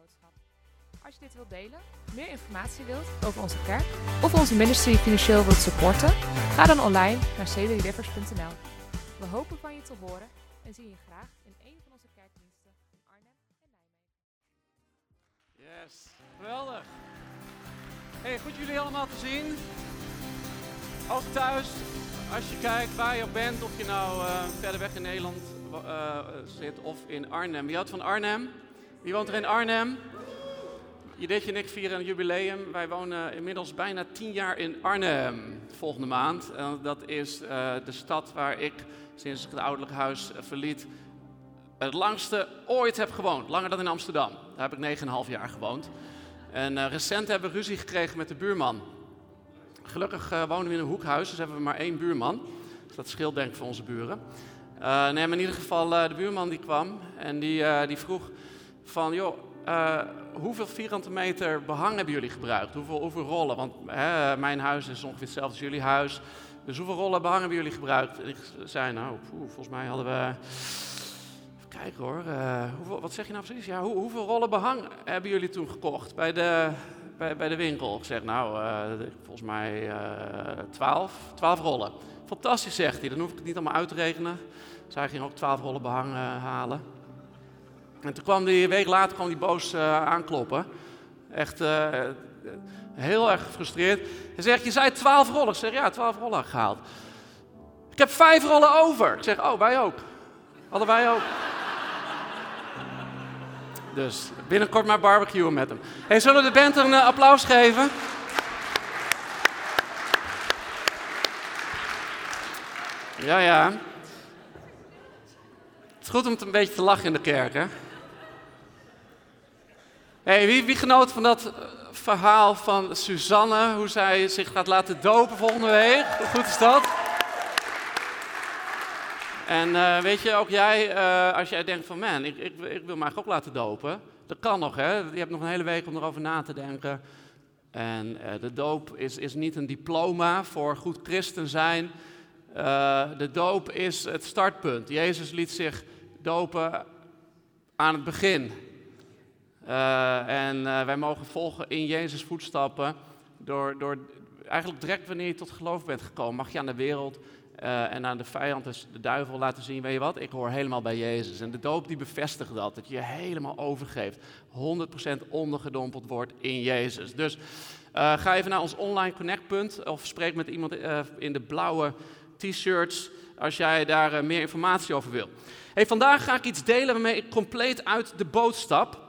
boodschap. Als je dit wilt delen, meer informatie wilt over onze kerk of onze ministry financieel wilt supporten, ga dan online naar cdrivers.nl. We hopen van je te horen en zien je graag in een van onze kerkdiensten in Arnhem en Nijmegen. Yes, geweldig. Hey, goed jullie allemaal te zien. Ook thuis, als je kijkt waar je ook bent, of je nou eh, verder weg in Nederland eh, zit of in Arnhem. Wie houdt van Arnhem? Wie woont er in Arnhem? Judith en ik vieren een jubileum. Wij wonen inmiddels bijna tien jaar in Arnhem volgende maand. En dat is eh, de stad waar ik sinds ik het ouderlijk huis eh, verliet het langste ooit heb gewoond. Langer dan in Amsterdam. Daar heb ik 9,5 jaar gewoond. En eh, recent hebben we ruzie gekregen met de buurman. Gelukkig wonen we in een hoekhuis, dus hebben we maar één buurman. Dus dat scheelt denk ik voor onze buren. Nee, maar in ieder geval, de buurman die kwam en die, die vroeg van, joh, eh, hoeveel vierkante meter behang hebben jullie gebruikt? Hoeveel, hoeveel rollen? Want hè, mijn huis is ongeveer hetzelfde als jullie huis. Dus hoeveel rollen behang hebben jullie gebruikt? En ik zei, nou, volgens mij hadden we... Even kijken hoor, eh, hoeveel, wat zeg je nou precies? Ja, hoe, hoeveel rollen behang hebben jullie toen gekocht bij de, bij, bij de winkel? Ik zeg, nou, eh, volgens mij twaalf, twaalf rollen. Fantastisch, zegt hij. Dan hoef ik het niet allemaal uit te rekenen. Hij ging ook twaalf rollen behang eh, halen. En toen kwam die, een week later kwam die boos eh, aankloppen. Echt eh, heel erg gefrustreerd. Hij zegt, je zei twaalf rollen. Ik zeg, ja, twaalf rollen gehaald. Ik heb vijf rollen over. Ik zeg, oh, wij ook. Wij ook. Dus binnenkort maar barbecuen met hem. Hey, zullen we de band een eh, applaus geven? Ja, ja. Het is goed om het een beetje te lachen in de kerk, hè? Hey, wie, wie genoot van dat eh, verhaal van Suzanne, hoe zij zich gaat laten dopen volgende week? Hoe goed is dat? En eh, weet je, ook jij, eh, als jij denkt van man, ik, ik, ik wil mij ook laten dopen. Dat kan nog, hè? Je hebt nog een hele week om erover na te denken. En de doop is, is niet een diploma voor goed christen zijn. De doop is het startpunt. Jezus liet zich dopen aan het begin. Eh, en eh, wij mogen volgen in Jezus' voetstappen. Door, door, eigenlijk direct wanneer je tot geloof bent gekomen, mag je aan de wereld eh, en aan de vijand, dus de duivel, laten zien: weet je wat, ik hoor helemaal bij Jezus. En de doop die bevestigt dat, dat je je helemaal overgeeft. 100% ondergedompeld wordt in Jezus. Dus ga even naar ons online connectpunt of spreek met iemand in de blauwe t-shirts als jij daar meer informatie over wil. Hey, vandaag ga ik iets delen waarmee ik compleet uit de boot stap.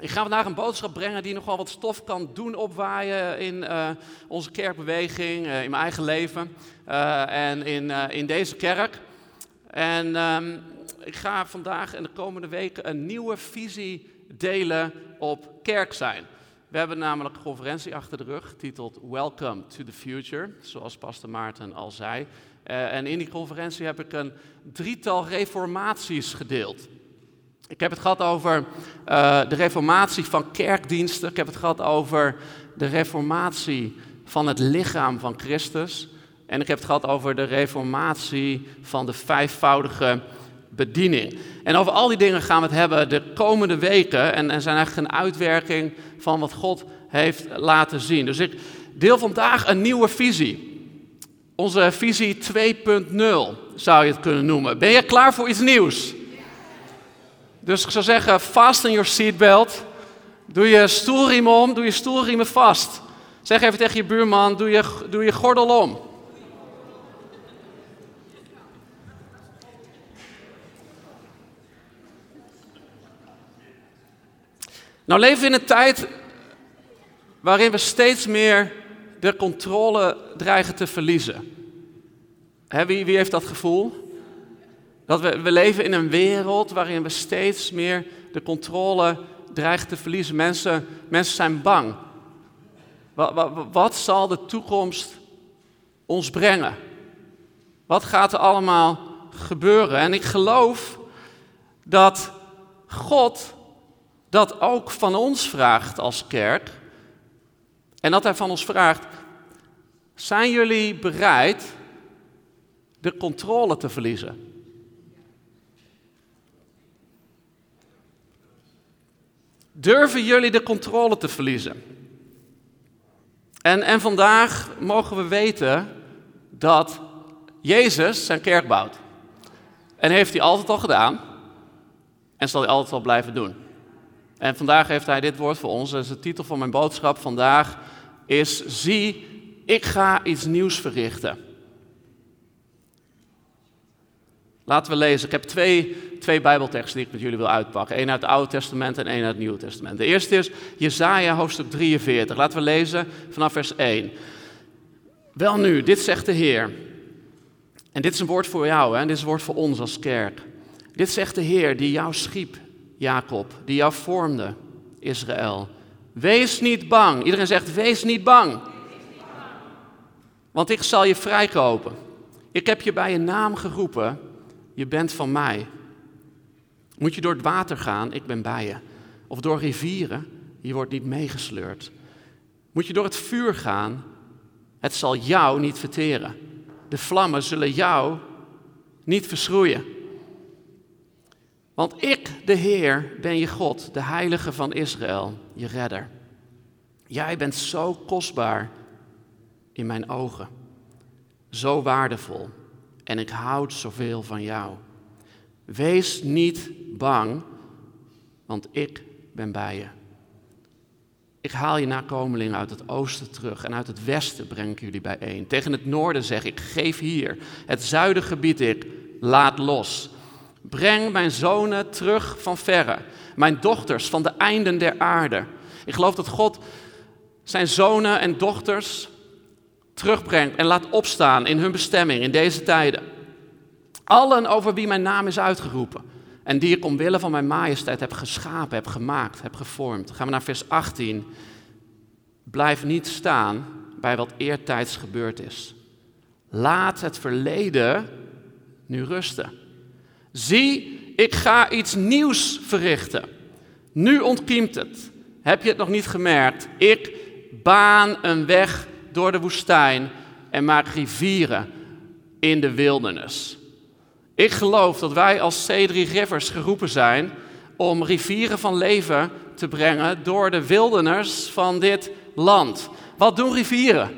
Ik ga vandaag een boodschap brengen die nogal wat stof kan doen opwaaien in eh, onze kerkbeweging, eh, in mijn eigen leven eh, en in, in deze kerk. En ehm, ik ga vandaag en de komende weken een nieuwe visie delen op kerk zijn. We hebben namelijk een conferentie achter de rug, getiteld Welcome to the Future, zoals Pastor Maarten al zei. En in die conferentie heb ik een drietal reformaties gedeeld. Ik heb het gehad over eh, de reformatie van kerkdiensten. Ik heb het gehad over de reformatie van het lichaam van Christus. En ik heb het gehad over de reformatie van de vijfvoudige bediening. En over al die dingen gaan we het hebben de komende weken. En, zijn eigenlijk een uitwerking van wat God heeft laten zien. Dus ik deel vandaag een nieuwe visie. Onze visie 2.0 zou je het kunnen noemen. Ben je klaar voor iets nieuws? Dus ik zou zeggen, fasten your seatbelt. Doe je stoelriemen om, doe je stoelriemen vast. Zeg even tegen je buurman, doe je, doe je gordel om. Nou leven we in een tijd waarin we steeds meer de controle dreigen te verliezen. Wie, wie heeft dat gevoel? Dat we, we leven in een wereld waarin we steeds meer de controle dreigen te verliezen. Mensen, mensen zijn bang. Wat, wat, wat zal de toekomst ons brengen? Wat gaat er allemaal gebeuren? En ik geloof dat God dat ook van ons vraagt als kerk. En dat hij van ons vraagt: zijn jullie bereid de controle te verliezen? Durven jullie de controle te verliezen? En, en vandaag mogen we weten dat Jezus zijn kerk bouwt. En heeft hij altijd al gedaan. En zal hij altijd al blijven doen. En vandaag heeft hij dit woord voor ons. Dus de titel van mijn boodschap vandaag is: Zie, ik ga iets nieuws verrichten. Laten we lezen. Ik heb twee, twee Bijbelteksten die ik met jullie wil uitpakken. Eén uit het Oude Testament en één uit het Nieuwe Testament. De eerste is Jesaja hoofdstuk 43. Laten we lezen vanaf vers 1. Wel nu, dit zegt de Heer. En dit is een woord voor jou hè? en dit is een woord voor ons als kerk. Dit zegt de Heer die jou schiep, Jacob, die jou vormde, Israël. Wees niet bang. Iedereen zegt, wees niet bang. Want ik zal je vrijkopen. Ik heb je bij je naam geroepen. Je bent van mij. Moet je door het water gaan, ik ben bij je. Of door rivieren, je wordt niet meegesleurd. Moet je door het vuur gaan, het zal jou niet verteren. De vlammen zullen jou niet verschroeien. Want ik, de Heer, ben je God, de Heilige van Israël, je redder. Jij bent zo kostbaar in mijn ogen, zo waardevol en ik houd zoveel van jou. Wees niet bang, want ik ben bij je. Ik haal je nakomelingen uit het oosten terug en uit het westen breng ik jullie bijeen. Tegen het noorden zeg ik, geef hier. Het zuiden gebied ik, laat los. Breng mijn zonen terug van verre, mijn dochters van de einden der aarde. Ik geloof dat God zijn zonen en dochters terugbrengt en laat opstaan in hun bestemming in deze tijden. Allen over wie mijn naam is uitgeroepen en die ik omwille van mijn majesteit heb geschapen, heb gemaakt, heb gevormd. Gaan we naar vers 18. Blijf niet staan bij wat eertijds gebeurd is. Laat het verleden nu rusten. Zie, ik ga iets nieuws verrichten. Nu ontkiemt het. Heb je het nog niet gemerkt? Ik baan een weg door de woestijn en maak rivieren in de wildernis. Ik geloof dat wij als C3 Rivers geroepen zijn om rivieren van leven te brengen door de wildernis van dit land. Wat doen rivieren?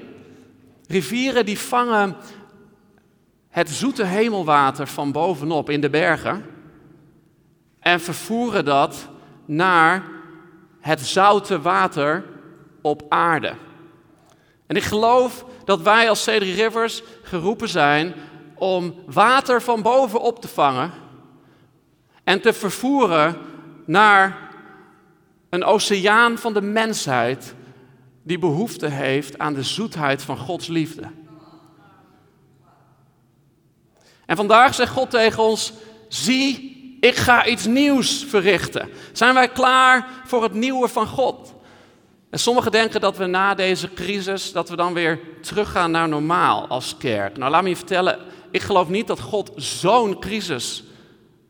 Rivieren die vangen het zoete hemelwater van bovenop in de bergen en vervoeren dat naar het zoute water op aarde. En ik geloof dat wij als Cedric Rivers geroepen zijn om water van boven op te vangen en te vervoeren naar een oceaan van de mensheid die behoefte heeft aan de zoetheid van Gods liefde. En vandaag zegt God tegen ons: zie, ik ga iets nieuws verrichten. Zijn wij klaar voor het nieuwe van God? En sommigen denken dat we na deze crisis, dat we dan weer teruggaan naar normaal als kerk. Nou, laat me je vertellen, ik geloof niet dat God zo'n crisis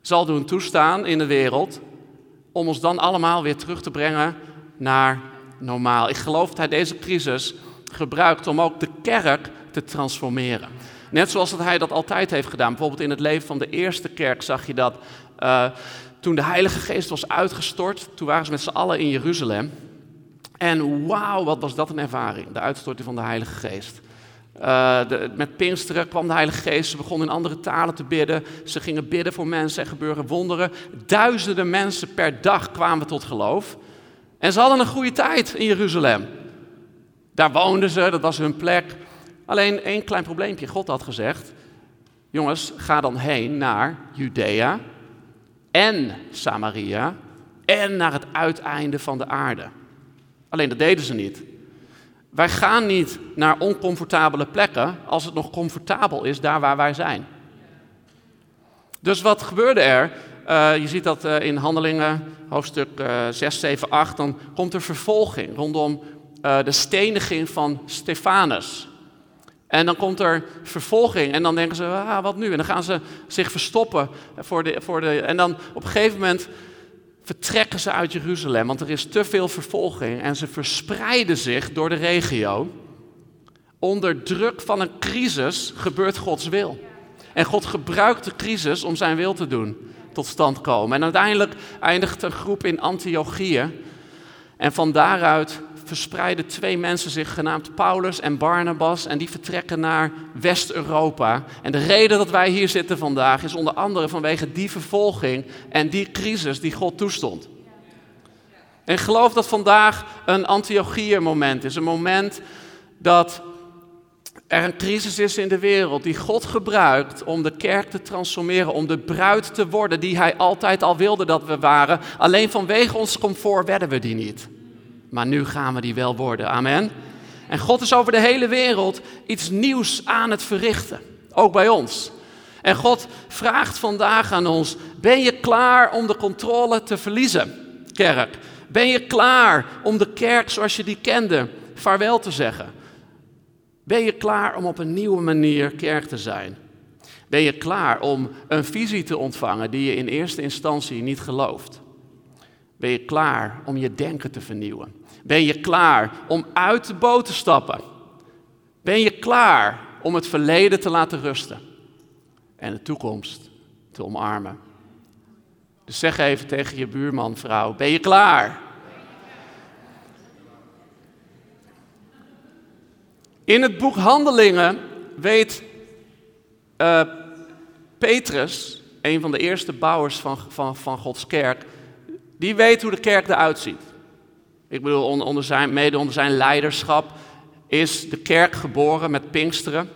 zal doen toestaan in de wereld, om ons dan allemaal weer terug te brengen naar normaal. Ik geloof dat hij deze crisis gebruikt om ook de kerk te transformeren. Net zoals dat hij dat altijd heeft gedaan. Bijvoorbeeld in het leven van de eerste kerk zag je dat uh, toen de Heilige Geest was uitgestort, toen waren ze met z'n allen in Jeruzalem. En wauw, wat was dat een ervaring, de uitstorting van de Heilige Geest. De, met Pinksteren kwam de Heilige Geest, ze begonnen in andere talen te bidden. Ze gingen bidden voor mensen en gebeuren wonderen. Duizenden mensen per dag kwamen tot geloof. En ze hadden een goede tijd in Jeruzalem. Daar woonden ze, dat was hun plek. Alleen één klein probleempje. God had gezegd: Jongens, ga dan heen naar Judea en Samaria en naar het uiteinde van de aarde. Alleen dat deden ze niet. Wij gaan niet naar oncomfortabele plekken als het nog comfortabel is daar waar wij zijn. Dus wat gebeurde er? Uh, je ziet dat uh, in Handelingen, hoofdstuk uh, 6, 7, 8, dan komt er vervolging rondom eh, de steniging van Stefanus. En dan komt er vervolging en dan denken ze, ah, wat nu? En dan gaan ze zich verstoppen voor de, voor de... En dan op een gegeven moment vertrekken ze uit Jeruzalem, want er is te veel vervolging en ze verspreiden zich door de regio. Onder druk van een crisis gebeurt Gods wil. En God gebruikt de crisis om zijn wil te doen, tot stand komen. En uiteindelijk eindigt een groep in Antiochië En van daaruit verspreiden twee mensen zich, genaamd Paulus en Barnabas, en die vertrekken naar West-Europa. En de reden dat wij hier zitten vandaag is onder andere vanwege die vervolging en die crisis die God toestond. En ik geloof dat vandaag een Antiochieën-moment is, een moment dat er een crisis is in de wereld die God gebruikt om de kerk te transformeren, om de bruid te worden die Hij altijd al wilde dat we waren. Alleen vanwege ons comfort werden we die niet. Maar nu gaan we die wel worden. Amen. En God is over de hele wereld iets nieuws aan het verrichten. Ook bij ons. En God vraagt vandaag aan ons: ben je klaar om de controle te verliezen, kerk? Ben je klaar om de kerk zoals je die kende vaarwel te zeggen? Ben je klaar om op een nieuwe manier kerk te zijn? Ben je klaar om een visie te ontvangen die je in eerste instantie niet gelooft? Ben je klaar om je denken te vernieuwen? Ben je klaar om uit de boot te stappen? Ben je klaar om het verleden te laten rusten en de toekomst te omarmen? Dus zeg even tegen je buurman, vrouw, ben je klaar? In het boek Handelingen weet uh, Petrus, een van de eerste bouwers van, van, van Gods kerk, die weet hoe de kerk eruit ziet. Ik bedoel, onder, zijn, mede onder zijn leiderschap is de kerk geboren met Pinksteren.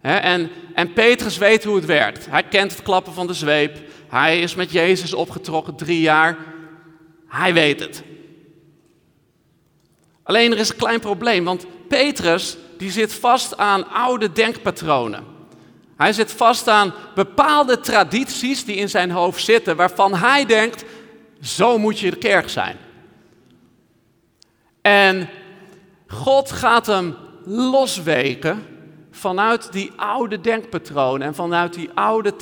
en, en Petrus weet hoe het werkt. Hij kent het klappen van de zweep. Hij is met Jezus opgetrokken drie jaar. Hij weet het. Alleen er is een klein probleem, want Petrus die zit vast aan oude denkpatronen. Hij zit vast aan bepaalde tradities die in zijn hoofd zitten, waarvan hij denkt, zo moet je de kerk zijn. En God gaat hem losweken vanuit die oude denkpatronen en vanuit die oude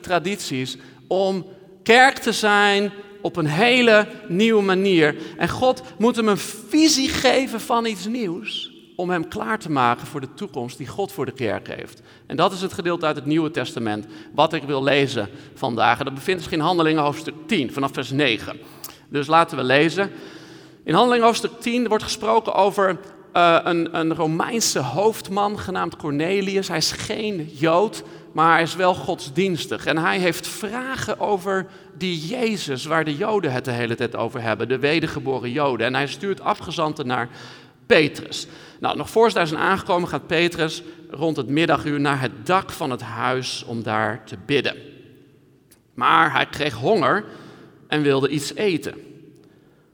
tradities om kerk te zijn op een hele nieuwe manier. En God moet hem een visie geven van iets nieuws om hem klaar te maken voor de toekomst die God voor de kerk heeft. En dat is het gedeelte uit het Nieuwe Testament wat ik wil lezen vandaag. En dat bevindt zich in Handelingen hoofdstuk 10 vanaf vers 9. Dus laten we lezen. In Handelingen hoofdstuk 10 wordt gesproken over uh, een, een Romeinse hoofdman genaamd Cornelius. Hij is geen Jood, maar hij is wel godsdienstig. En hij heeft vragen over die Jezus, waar de Joden het de hele tijd over hebben, de wedergeboren Joden. En hij stuurt afgezanten naar Petrus. Nou, nog voor ze daar zijn aangekomen, gaat Petrus rond het middaguur naar het dak van het huis om daar te bidden. Maar hij kreeg honger en wilde iets eten.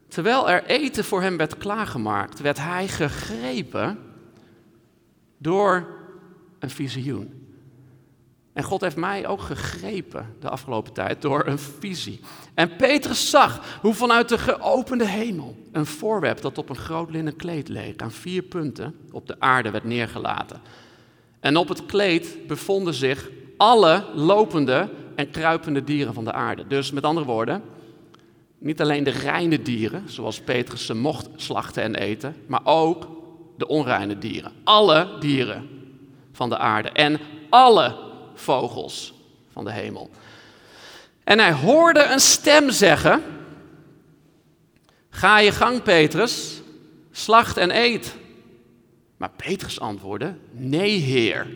Terwijl er eten voor hem werd klaargemaakt, werd hij gegrepen door een visioen. En God heeft mij ook gegrepen de afgelopen tijd door een visie. En Petrus zag hoe vanuit de geopende hemel een voorwerp dat op een groot linnen kleed leek aan vier punten op de aarde werd neergelaten. En op het kleed bevonden zich alle lopende en kruipende dieren van de aarde. Dus met andere woorden, niet alleen de reine dieren, zoals Petrus ze mocht slachten en eten, maar ook de onreine dieren. Alle dieren van de aarde en alle vogels van de hemel. En hij hoorde een stem zeggen: Ga je gang, Petrus, slacht en eet. Maar Petrus antwoordde: Nee, Heer.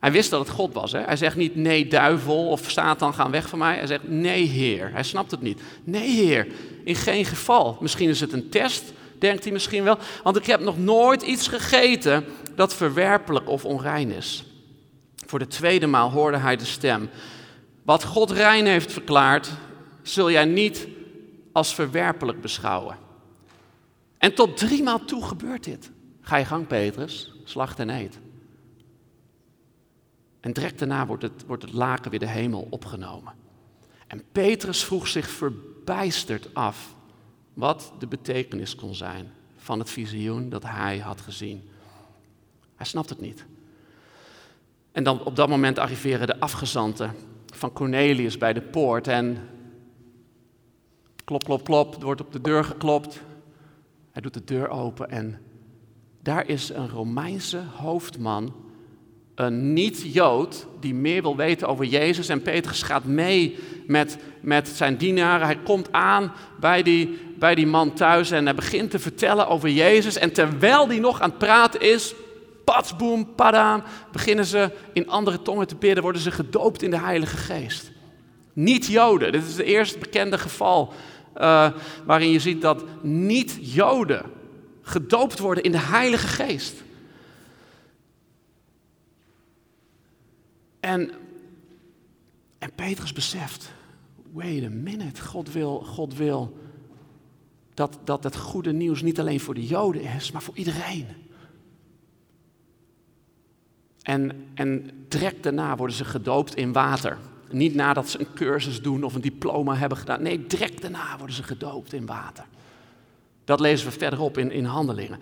Hij wist dat het God was. Hè? Hij zegt niet nee, duivel of Satan, gaan weg van mij. Hij zegt nee, Heer. Hij snapt het niet. Nee, Heer, in geen geval. Misschien is het een test, denkt hij misschien wel. Want ik heb nog nooit iets gegeten dat verwerpelijk of onrein is. Voor de tweede maal hoorde hij de stem. Wat God rein heeft verklaard, zul jij niet als verwerpelijk beschouwen. En tot drie maal toe gebeurt dit. Ga je gang, Petrus, slacht en eet. En direct daarna wordt het, wordt het laken weer de hemel opgenomen. En Petrus vroeg zich verbijsterd af wat de betekenis kon zijn van het visioen dat hij had gezien. Hij snapt het niet. En dan op dat moment arriveren de afgezanten van Cornelius bij de poort en klop, klop, klop, er wordt op de deur geklopt. Hij doet de deur open en daar is een Romeinse hoofdman, een niet-Jood, die meer wil weten over Jezus. En Petrus gaat mee met, met zijn dienaren. Hij komt aan bij die bij die man thuis en hij begint te vertellen over Jezus. En terwijl hij nog aan het praten is, patsboom, padam, beginnen ze in andere tongen te bidden, worden ze gedoopt in de Heilige Geest. Niet-Joden, dit is het eerste bekende geval uh, waarin je ziet dat niet-Joden gedoopt worden in de Heilige Geest. En, en Petrus beseft, wait a minute, God wil, God wil dat, dat het goede nieuws niet alleen voor de Joden is, maar voor iedereen. En, en direct daarna worden ze gedoopt in water. Niet nadat ze een cursus doen of een diploma hebben gedaan. Nee, direct daarna worden ze gedoopt in water. Dat lezen we verderop in, in Handelingen.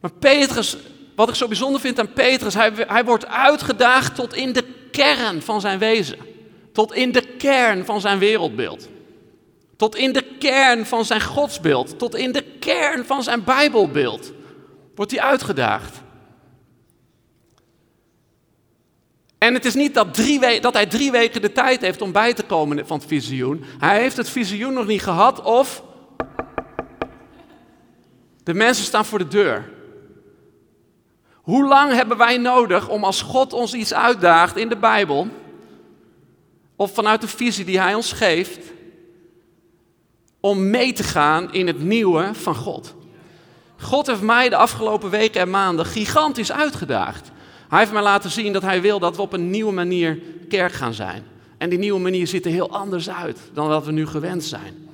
Maar Petrus, wat ik zo bijzonder vind aan Petrus, hij, hij wordt uitgedaagd tot in de kern van zijn wezen. Tot in de kern van zijn wereldbeeld. Tot in de kern van zijn godsbeeld. Tot in de kern van zijn Bijbelbeeld. Wordt hij uitgedaagd. En het is niet dat, dat hij drie weken de tijd heeft om bij te komen van het visioen. Hij heeft het visioen nog niet gehad of de mensen staan voor de deur. Hoe lang hebben wij nodig om als God ons iets uitdaagt in de Bijbel, of vanuit de visie die Hij ons geeft, om mee te gaan in het nieuwe van God? God heeft mij de afgelopen weken en maanden gigantisch uitgedaagd. Hij heeft mij laten zien dat hij wil dat we op een nieuwe manier kerk gaan zijn. En die nieuwe manier ziet er heel anders uit dan wat we nu gewend zijn.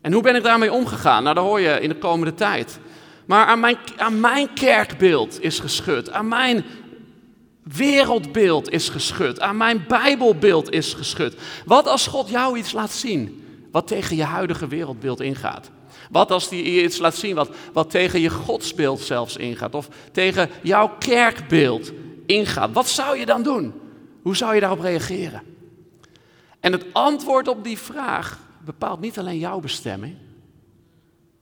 En hoe ben ik daarmee omgegaan? Nou, dat hoor je in de komende tijd. Maar aan mijn, aan mijn kerkbeeld is geschud. Aan mijn wereldbeeld is geschud. Aan mijn Bijbelbeeld is geschud. Wat als God jou iets laat zien wat tegen je huidige wereldbeeld ingaat? Wat als je iets laat zien wat, wat tegen je godsbeeld zelfs ingaat? Of tegen jouw kerkbeeld ingaat? Wat zou je dan doen? Hoe zou je daarop reageren? En het antwoord op die vraag bepaalt niet alleen jouw bestemming,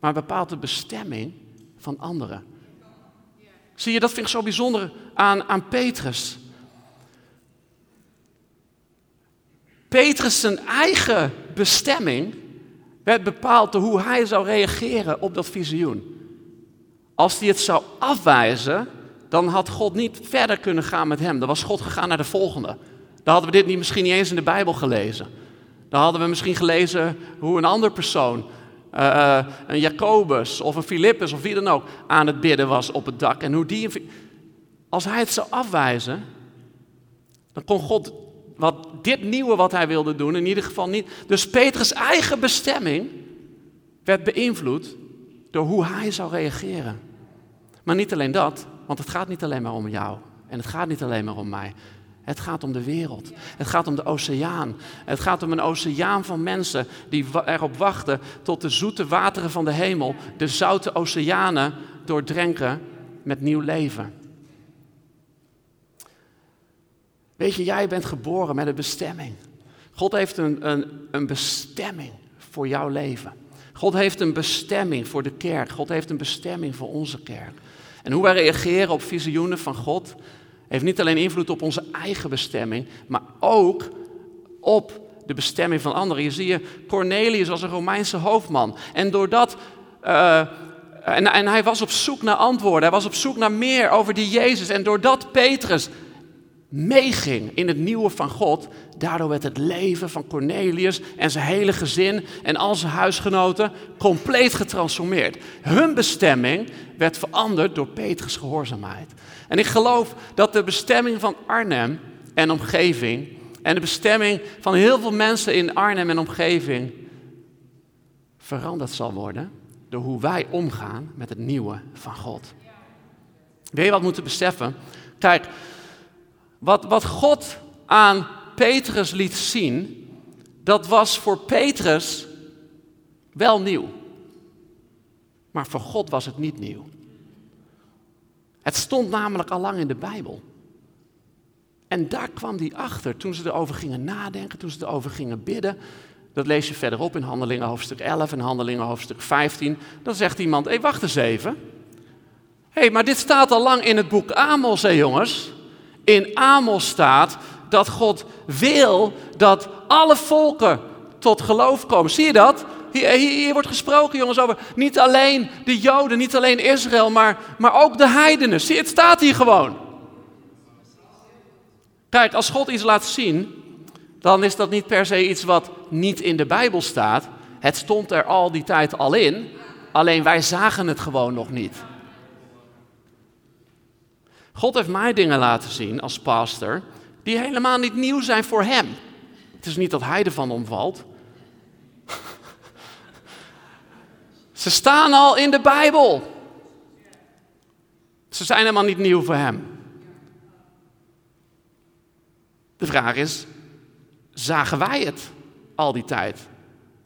maar bepaalt de bestemming van anderen. Zie je, dat vind ik zo bijzonder aan, aan Petrus. Petrus zijn eigen bestemming werd bepaald door hoe hij zou reageren op dat visioen. Als hij het zou afwijzen, dan had God niet verder kunnen gaan met hem. Dan was God gegaan naar de volgende. Dan hadden we dit niet, misschien niet eens in de Bijbel gelezen. Dan hadden we misschien gelezen hoe een ander persoon, uh, een Jacobus of een Filippus of wie dan ook, aan het bidden was op het dak. En hoe die, als hij het zou afwijzen, dan kon God wat dit nieuwe wat hij wilde doen, in ieder geval niet. Dus Petrus' eigen bestemming werd beïnvloed door hoe hij zou reageren. Maar niet alleen dat, want het gaat niet alleen maar om jou. En het gaat niet alleen maar om mij. Het gaat om de wereld. Het gaat om de oceaan. Het gaat om een oceaan van mensen die erop wachten tot de zoete wateren van de hemel de zoute oceanen doordrenken met nieuw leven. Weet je, jij bent geboren met een bestemming. God heeft een, een, een bestemming voor jouw leven. God heeft een bestemming voor de kerk. God heeft een bestemming voor onze kerk. En hoe wij reageren op visioenen van God heeft niet alleen invloed op onze eigen bestemming, maar ook op de bestemming van anderen. Je ziet je Cornelius als een Romeinse hoofdman. En doordat. Uh, en, en hij was op zoek naar antwoorden. Hij was op zoek naar meer over die Jezus. En doordat Petrus meeging in het nieuwe van God, daardoor werd het leven van Cornelius en zijn hele gezin en al zijn huisgenoten compleet getransformeerd. Hun bestemming werd veranderd door Petrus' gehoorzaamheid. En ik geloof dat de bestemming van Arnhem en omgeving en de bestemming van heel veel mensen in Arnhem en omgeving veranderd zal worden door hoe wij omgaan met het nieuwe van God. Weet je wat we moeten beseffen? Kijk, wat, wat God aan Petrus liet zien, dat was voor Petrus wel nieuw. Maar voor God was het niet nieuw. Het stond namelijk al lang in de Bijbel. En daar kwam hij achter toen ze erover gingen nadenken, toen ze erover gingen bidden. Dat lees je verderop in Handelingen hoofdstuk 11 en Handelingen hoofdstuk 15. Dan zegt iemand, hé, hey, wacht eens even. Hé, hey, maar dit staat al lang in het boek Amos, hè jongens in Amos staat dat God wil dat alle volken tot geloof komen. Zie je dat? Hier, hier, wordt gesproken, jongens, over niet alleen de Joden, niet alleen Israël, maar, maar ook de heidenen. Zie, het staat hier gewoon. Kijk, als God iets laat zien, dan is dat niet per se iets wat niet in de Bijbel staat. Het stond er al die tijd al in, alleen wij zagen het gewoon nog niet. God heeft mij dingen laten zien als pastor die helemaal niet nieuw zijn voor hem. Het is niet dat hij ervan omvalt. Ze staan al in de Bijbel. Ze zijn helemaal niet nieuw voor hem. De vraag is, zagen wij het al die tijd?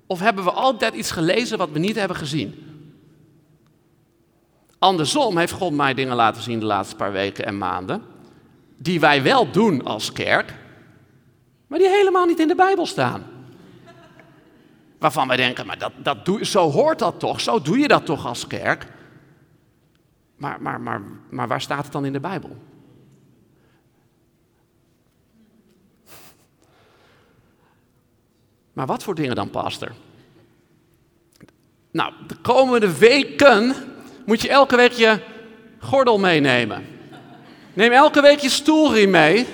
Of hebben we altijd iets gelezen wat we niet hebben gezien? Andersom heeft God mij dingen laten zien de laatste paar weken en maanden, die wij wel doen als kerk, maar die helemaal niet in de Bijbel staan. Waarvan wij denken, maar dat, dat doe, zo hoort dat toch, zo doe je dat toch als kerk. Maar, maar, maar, maar waar staat het dan in de Bijbel? Maar wat voor dingen dan, pastor? Nou, de komende weken moet je elke week je gordel meenemen. Neem elke week je stoelriem mee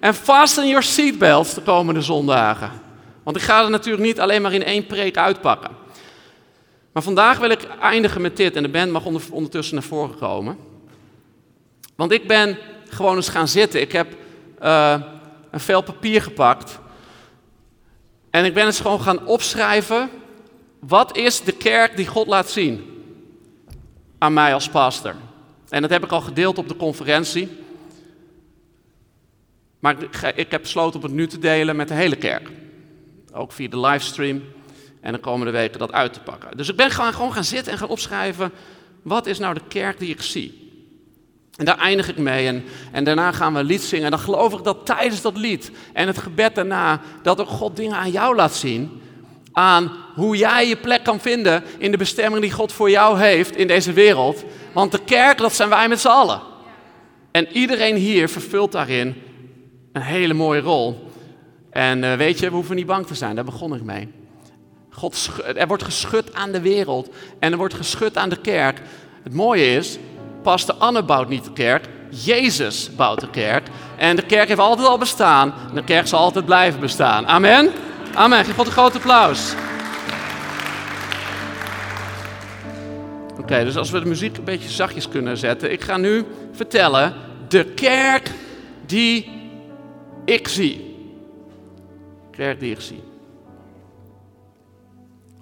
en fasten your seatbelts de komende zondagen. Want ik ga er natuurlijk niet alleen maar in één preek uitpakken. Maar vandaag wil ik eindigen met dit en de band mag ondertussen naar voren komen. Want ik ben gewoon eens gaan zitten. Ik heb uh, een vel papier gepakt. En ik ben eens gewoon gaan opschrijven. Wat is de kerk die God laat zien? Aan mij als pastor. En dat heb ik al gedeeld op de conferentie. Maar ik heb besloten om het nu te delen met de hele kerk. Ook via de livestream. En de komende weken dat uit te pakken. Dus ik ben gewoon, gaan zitten en gaan opschrijven. Wat is nou de kerk die ik zie? En daar eindig ik mee. En, en daarna gaan we een lied zingen. En dan geloof ik dat tijdens dat lied en het gebed daarna. dat ook God dingen aan jou laat zien. Aan hoe jij je plek kan vinden in de bestemming die God voor jou heeft in deze wereld. Want de kerk, dat zijn wij met z'n allen. En iedereen hier vervult daarin een hele mooie rol. En uh, weet je, we hoeven niet bang te zijn, daar begon ik mee. God, er wordt geschud aan de wereld en er wordt geschud aan de kerk. Het mooie is, Pastor Anne bouwt niet de kerk, Jezus bouwt de kerk. En de kerk heeft altijd al bestaan en de kerk zal altijd blijven bestaan. Amen? Amen. Geef God een groot applaus. Oké, dus als we de muziek een beetje zachtjes kunnen zetten. Ik ga nu vertellen de kerk die ik zie. Kerk die ik zie.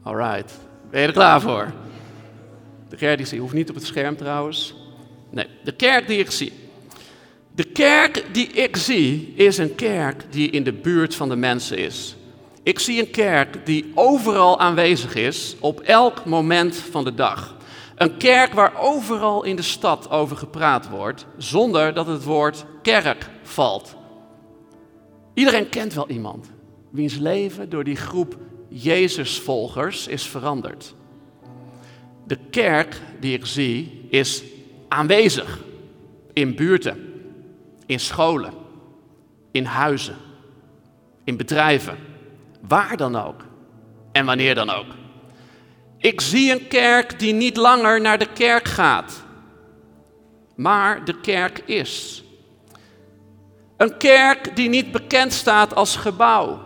Alright. Ben je er klaar voor? De kerk die ik zie. Hoeft niet op het scherm trouwens. Nee, de kerk die ik zie. De kerk die ik zie is een kerk die in de buurt van de mensen is. Ik zie een kerk die overal aanwezig is, op elk moment van de dag. Een kerk waar overal in de stad over gepraat wordt, zonder dat het woord kerk valt. Iedereen kent wel iemand wiens leven door die groep Jezusvolgers is veranderd. De kerk die ik zie is aanwezig in buurten, in scholen, in huizen, in bedrijven, waar dan ook en wanneer dan ook. Ik zie een kerk die niet langer naar de kerk gaat, maar de kerk is. Een kerk die niet bekend staat als gebouw,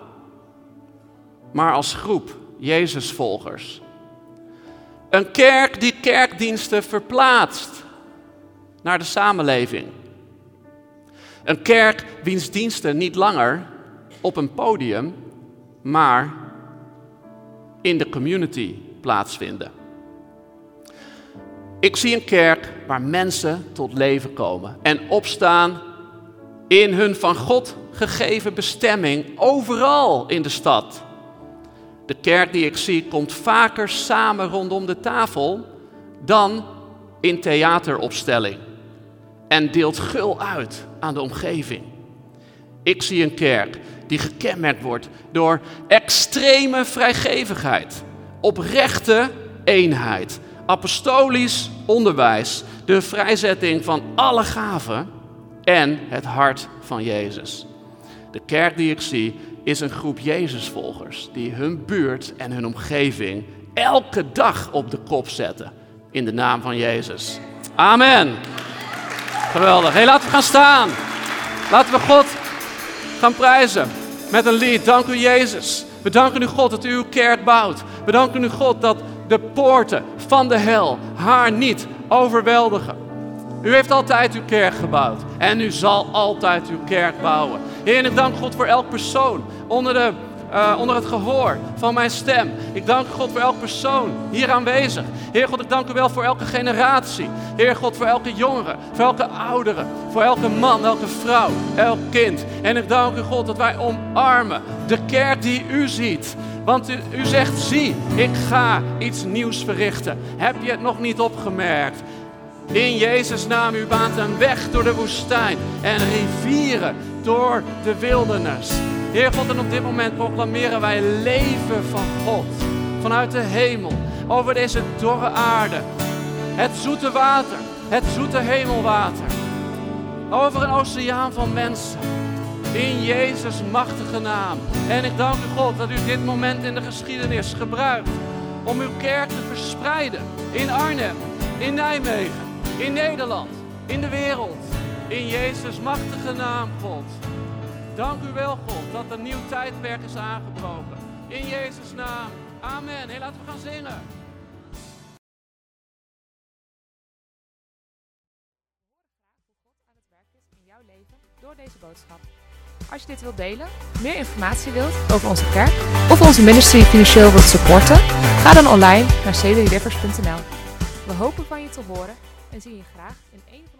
maar als groep Jezusvolgers. Een kerk die kerkdiensten verplaatst naar de samenleving. Een kerk wiens diensten niet langer op een podium, maar in de community plaatsvinden. Ik zie een kerk waar mensen tot leven komen en opstaan in hun van God gegeven bestemming overal in de stad. De kerk die ik zie komt vaker samen rondom de tafel dan in theateropstelling en deelt gul uit aan de omgeving. Ik zie een kerk die gekenmerkt wordt door extreme vrijgevigheid, oprechte eenheid, apostolisch onderwijs, de vrijzetting van alle gaven en het hart van Jezus. De kerk die ik zie is een groep Jezusvolgers die hun buurt en hun omgeving elke dag op de kop zetten. In de naam van Jezus. Amen. Geweldig. Hey, laten we gaan staan. Laten we God gaan prijzen met een lied. Dank u Jezus. We danken u God dat u uw kerk bouwt. We danken u God dat de poorten van de hel haar niet overweldigen. U heeft altijd uw kerk gebouwd en u zal altijd uw kerk bouwen. Heer, ik dank God voor elk persoon onder, de, uh, onder het gehoor van mijn stem. Ik dank God voor elk persoon hier aanwezig. Heer God, ik dank u wel voor elke generatie. Heer God, voor elke jongere, voor elke oudere, voor elke man, elke vrouw, elk kind. En ik dank u God dat wij omarmen de kerk die u ziet. Want u, u zegt, zie, ik ga iets nieuws verrichten. Heb je het nog niet opgemerkt? In Jezus' naam, u baant een weg door de woestijn en rivieren door de wildernis. Heer God, en op dit moment proclameren wij leven van God. Vanuit de hemel, over deze dorre aarde. Het zoete water, het zoete hemelwater. Over een oceaan van mensen. In Jezus' machtige naam. En ik dank u God dat u dit moment in de geschiedenis gebruikt om uw kerk te verspreiden. In Arnhem, in Nijmegen, in Nederland, in de wereld. In Jezus' machtige naam, God. Dank u wel, God, dat een nieuw tijdperk is aangebroken. In Jezus' naam. Amen. Hey, laten we gaan zingen. door deze boodschap. Als je dit wilt delen, meer informatie wilt over onze kerk of onze ministry financieel wilt supporten, ga dan online naar cedrylivers.nl. We hopen van je te horen en zien je graag in kerken.